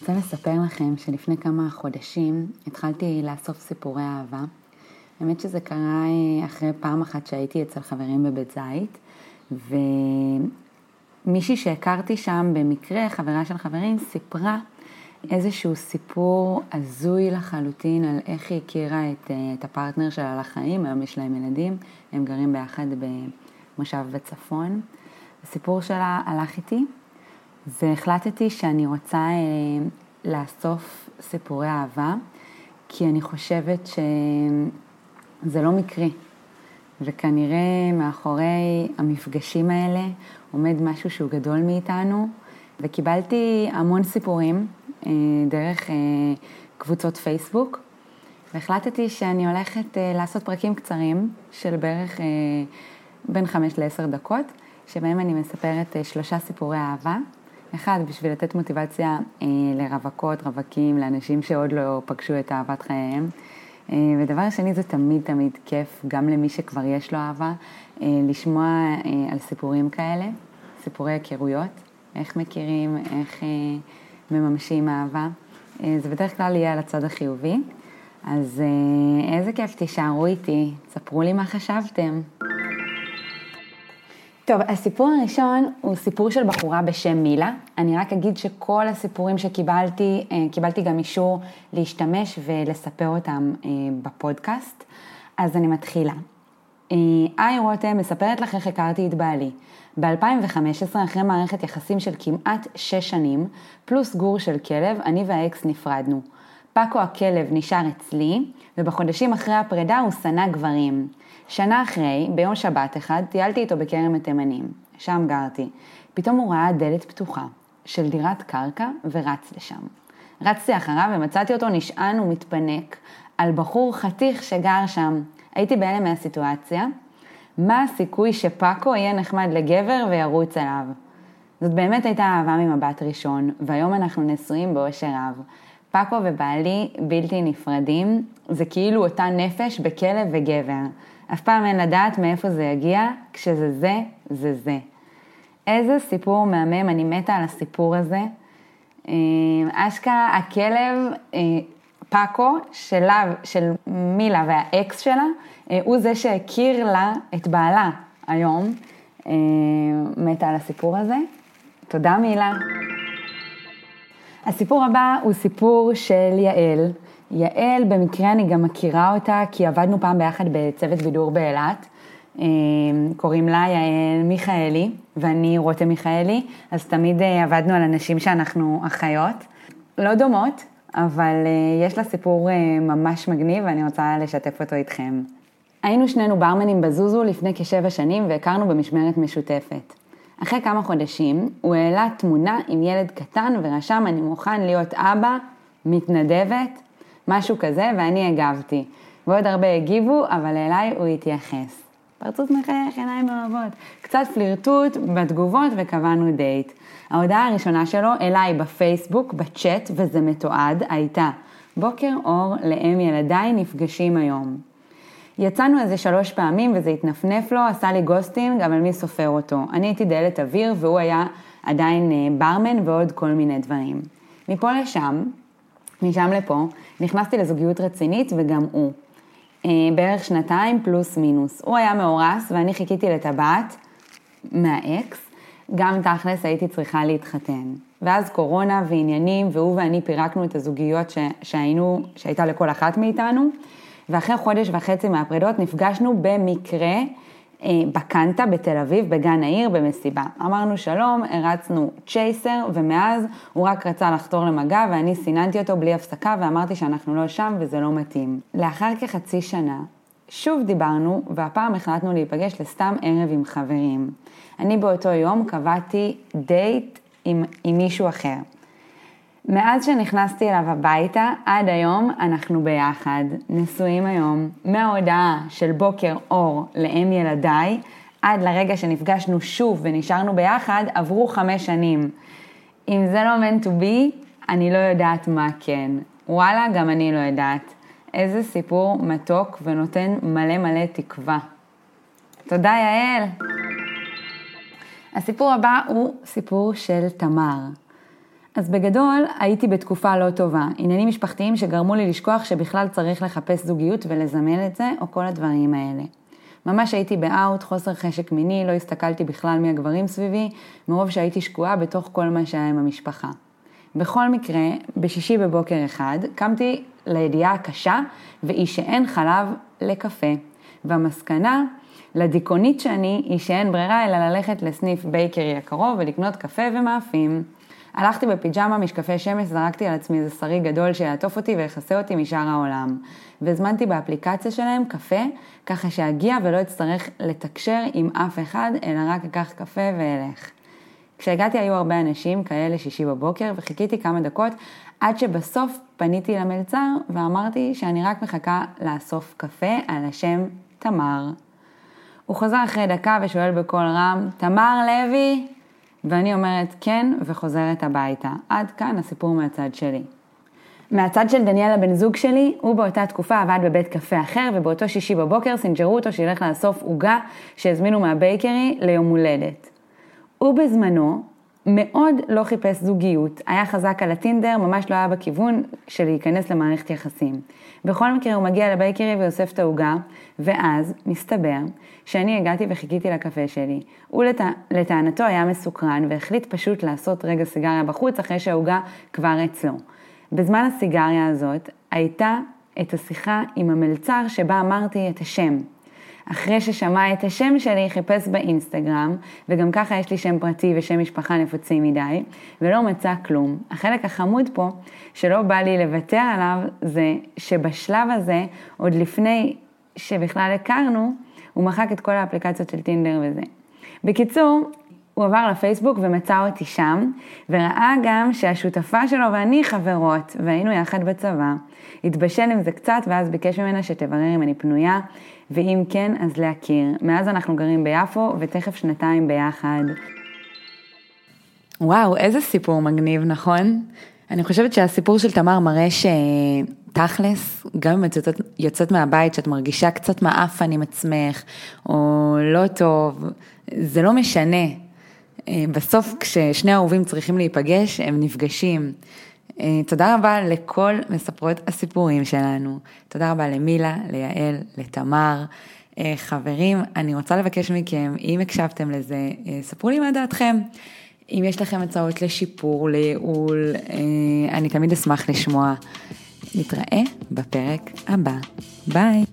רוצה לספר לכם שלפני כמה חודשים התחלתי לאסוף סיפורי אהבה. האמת שזה קרה אה, אחרי פעם אחת שהייתי אצל חברים בבית זית, ומישהי שהכרתי שם במקרה, חברה של חברים, סיפרה איזשהו סיפור הזוי לחלוטין על איך היא הכירה את, אה, את הפרטנר שלה לחיים, היום יש להם ילדים, הם גרים ביחד במושב בצפון. הסיפור שלה הלך איתי, והחלטתי שאני רוצה אה, לאסוף סיפורי אהבה, כי אני חושבת שזה לא מקרי, וכנראה מאחורי המפגשים האלה עומד משהו שהוא גדול מאיתנו, וקיבלתי המון סיפורים אה, דרך אה, קבוצות פייסבוק, והחלטתי שאני הולכת לעשות פרקים קצרים של בערך בין חמש לעשר דקות, שבהם אני מספרת שלושה סיפורי אהבה. אחד, בשביל לתת מוטיבציה לרווקות, רווקים, לאנשים שעוד לא פגשו את אהבת חייהם. ודבר שני, זה תמיד תמיד כיף, גם למי שכבר יש לו אהבה, לשמוע על סיפורים כאלה, סיפורי היכרויות, איך מכירים, איך מממשים אהבה. אה, זה בדרך כלל יהיה על הצד החיובי. אז אה, איזה כיף, תישארו איתי, ספרו לי מה חשבתם. טוב, הסיפור הראשון הוא סיפור של בחורה בשם מילה. אני רק אגיד שכל הסיפורים שקיבלתי, אה, קיבלתי גם אישור להשתמש ולספר אותם בפודקאסט. אז אני מתחילה. היי רותם, מספרת לך איך הכרתי את בעלי. ב-2015, אחרי מערכת יחסים של כמעט 6 שנים, פלוס גור של כלב, אני והאקס נפרדנו. פאקו הכלב נשאר אצלי, ובחודשים אחרי הפרידה הוא שנא גברים. שנה אחרי, ביום שבת אחד, טיילתי איתו בכרם התימנים. שם גרתי. פתאום הוא ראה דלת פתוחה, של דירת קרקע, ורץ לשם. רצתי אחריו ומצאתי אותו נשען ומתפנק על בחור חתיך שגר שם. הייתי בהלם מהסיטואציה, מה הסיכוי שפאקו יהיה נחמד לגבר וירוץ אליו? זאת באמת הייתה אהבה ממבט ראשון, והיום אנחנו נשואים באושר רב. פאקו ובעלי בלתי נפרדים, זה כאילו אותה נפש בכלב וגבר. אף פעם אין לדעת מאיפה זה יגיע, כשזה זה, זה זה. איזה סיפור מהמם, אני מתה על הסיפור הזה. אה, אשכרה הכלב, אה, פאקו, שלה, של מילה והאקס שלה, אה, הוא זה שהכיר לה את בעלה היום. מתה על הסיפור הזה. תודה מילה. הסיפור הבא הוא סיפור של יעל. יעל, במקרה אני גם מכירה אותה, כי עבדנו פעם ביחד בצוות בידור באילת. אה, קוראים לה יעל מיכאלי, ואני רותם מיכאלי, אז תמיד עבדנו על אנשים שאנחנו אחיות. לא דומות, אבל יש לה סיפור ממש מגניב ואני רוצה לשתף אותו איתכם. היינו שנינו ברמנים בזוזו לפני כשבע שנים והכרנו במשמרת משותפת. אחרי כמה חודשים הוא העלה תמונה עם ילד קטן ורשם אני מוכן להיות אבא, מתנדבת, משהו כזה, ואני הגבתי. ועוד הרבה הגיבו, אבל אליי הוא התייחס. פרצוף מחייך, עיניים אוהבות. קצת פלירטוט בתגובות וקבענו דייט. ההודעה הראשונה שלו אליי בפייסבוק, בצ'אט, וזה מתועד, הייתה בוקר אור לאם ילדיי נפגשים היום. יצאנו איזה שלוש פעמים וזה התנפנף לו, עשה לי ghosting, אבל מי סופר אותו? אני הייתי דלת אוויר והוא היה עדיין אה, ברמן ועוד כל מיני דברים. מפה לשם, משם לפה, נכנסתי לזוגיות רצינית וגם הוא. אה, בערך שנתיים פלוס מינוס. הוא היה מאורס ואני חיכיתי לטבעת מהאקס, גם תכלס הייתי צריכה להתחתן. ואז קורונה ועניינים, והוא ואני פירקנו את הזוגיות ש... שהיינו, שהייתה לכל אחת מאיתנו. ואחרי חודש וחצי מהפרידות נפגשנו במקרה אה, בקנטה בתל אביב, בגן העיר, במסיבה. אמרנו שלום, הרצנו צ'ייסר, ומאז הוא רק רצה לחתור למגע, ואני סיננתי אותו בלי הפסקה, ואמרתי שאנחנו לא שם וזה לא מתאים. לאחר כחצי שנה, שוב דיברנו, והפעם החלטנו להיפגש לסתם ערב עם חברים. אני באותו יום קבעתי דייט עם, עם מישהו אחר. מאז שנכנסתי אליו הביתה, עד היום אנחנו ביחד, נשואים היום, מההודעה של בוקר אור לאם ילדיי, עד לרגע שנפגשנו שוב ונשארנו ביחד, עברו חמש שנים. אם זה לא meant to be, אני לא יודעת מה כן. וואלה, גם אני לא יודעת. איזה סיפור מתוק ונותן מלא מלא תקווה. תודה, יעל. הסיפור הבא הוא סיפור של תמר. אז בגדול הייתי בתקופה לא טובה, עניינים משפחתיים שגרמו לי לשכוח שבכלל צריך לחפש זוגיות ולזמן את זה, או כל הדברים האלה. ממש הייתי באאוט, חוסר חשק מיני, לא הסתכלתי בכלל מי הגברים סביבי, מרוב שהייתי שקועה בתוך כל מה שהיה עם המשפחה. בכל מקרה, בשישי בבוקר אחד, קמתי לידיעה הקשה, והיא שאין חלב לקפה. והמסקנה לדיכאונית שאני, היא שאין ברירה אלא ללכת לסניף בייקרי הקרוב ולקנות קפה ומאפים. הלכתי בפיג'מה, משקפי שמש, זרקתי על עצמי איזה שרי גדול שיעטוף אותי ויכסה אותי משאר העולם. והזמנתי באפליקציה שלהם קפה, ככה שאגיע ולא אצטרך לתקשר עם אף אחד, אלא רק אקח קפה ואלך. כשהגעתי היו הרבה אנשים, כאלה שישי בבוקר, וחיכיתי כמה דקות עד שבסוף פניתי למלצר ואמרתי שאני רק מחכה לאסוף קפה על השם תמר. הוא חוזר אחרי דקה ושואל בקול רם, תמר לוי? ואני אומרת כן וחוזרת הביתה. עד כאן הסיפור מהצד שלי. מהצד של דניאל הבן זוג שלי, הוא באותה תקופה עבד בבית קפה אחר, ובאותו שישי בבוקר סינג'רו אותו שילך לאסוף עוגה שהזמינו מה bakery ליום הולדת. הוא בזמנו מאוד לא חיפש זוגיות, היה חזק על הטינדר, ממש לא היה בכיוון של להיכנס למערכת יחסים. בכל מקרה הוא מגיע ל bakery ואוסף את העוגה, ואז מסתבר שאני הגעתי וחיכיתי לקפה שלי. הוא לט... לטענתו היה מסוקרן והחליט פשוט לעשות רגע סיגריה בחוץ אחרי שהעוגה כבר אצלו. בזמן הסיגריה הזאת הייתה את השיחה עם המלצר שבה אמרתי את השם. אחרי ששמע את השם שלי, חיפש באינסטגרם, וגם ככה יש לי שם פרטי ושם משפחה נפוצים מדי, ולא מצא כלום. החלק החמוד פה, שלא בא לי לוותר עליו, זה שבשלב הזה, עוד לפני שבכלל הכרנו, הוא מחק את כל האפליקציות של טינדר וזה. בקיצור, הוא עבר לפייסבוק ומצא אותי שם, וראה גם שהשותפה שלו ואני חברות, והיינו יחד בצבא. התבשל עם זה קצת, ואז ביקש ממנה שתברר אם אני פנויה, ואם כן, אז להכיר. מאז אנחנו גרים ביפו, ותכף שנתיים ביחד. וואו, איזה סיפור מגניב, נכון? אני חושבת שהסיפור של תמר מראה שתכלס, גם אם את יוצאת, יוצאת מהבית, שאת מרגישה קצת מעפן עם עצמך, או לא טוב, זה לא משנה. אה, בסוף כששני אהובים צריכים להיפגש, הם נפגשים. אה, תודה רבה לכל מספרות הסיפורים שלנו. תודה רבה למילה, ליעל, לתמר. אה, חברים, אני רוצה לבקש מכם, אם הקשבתם לזה, ספרו לי מה דעתכם. אם יש לכם הצעות לשיפור, לייעול, אני תמיד אשמח לשמוע. נתראה בפרק הבא. ביי.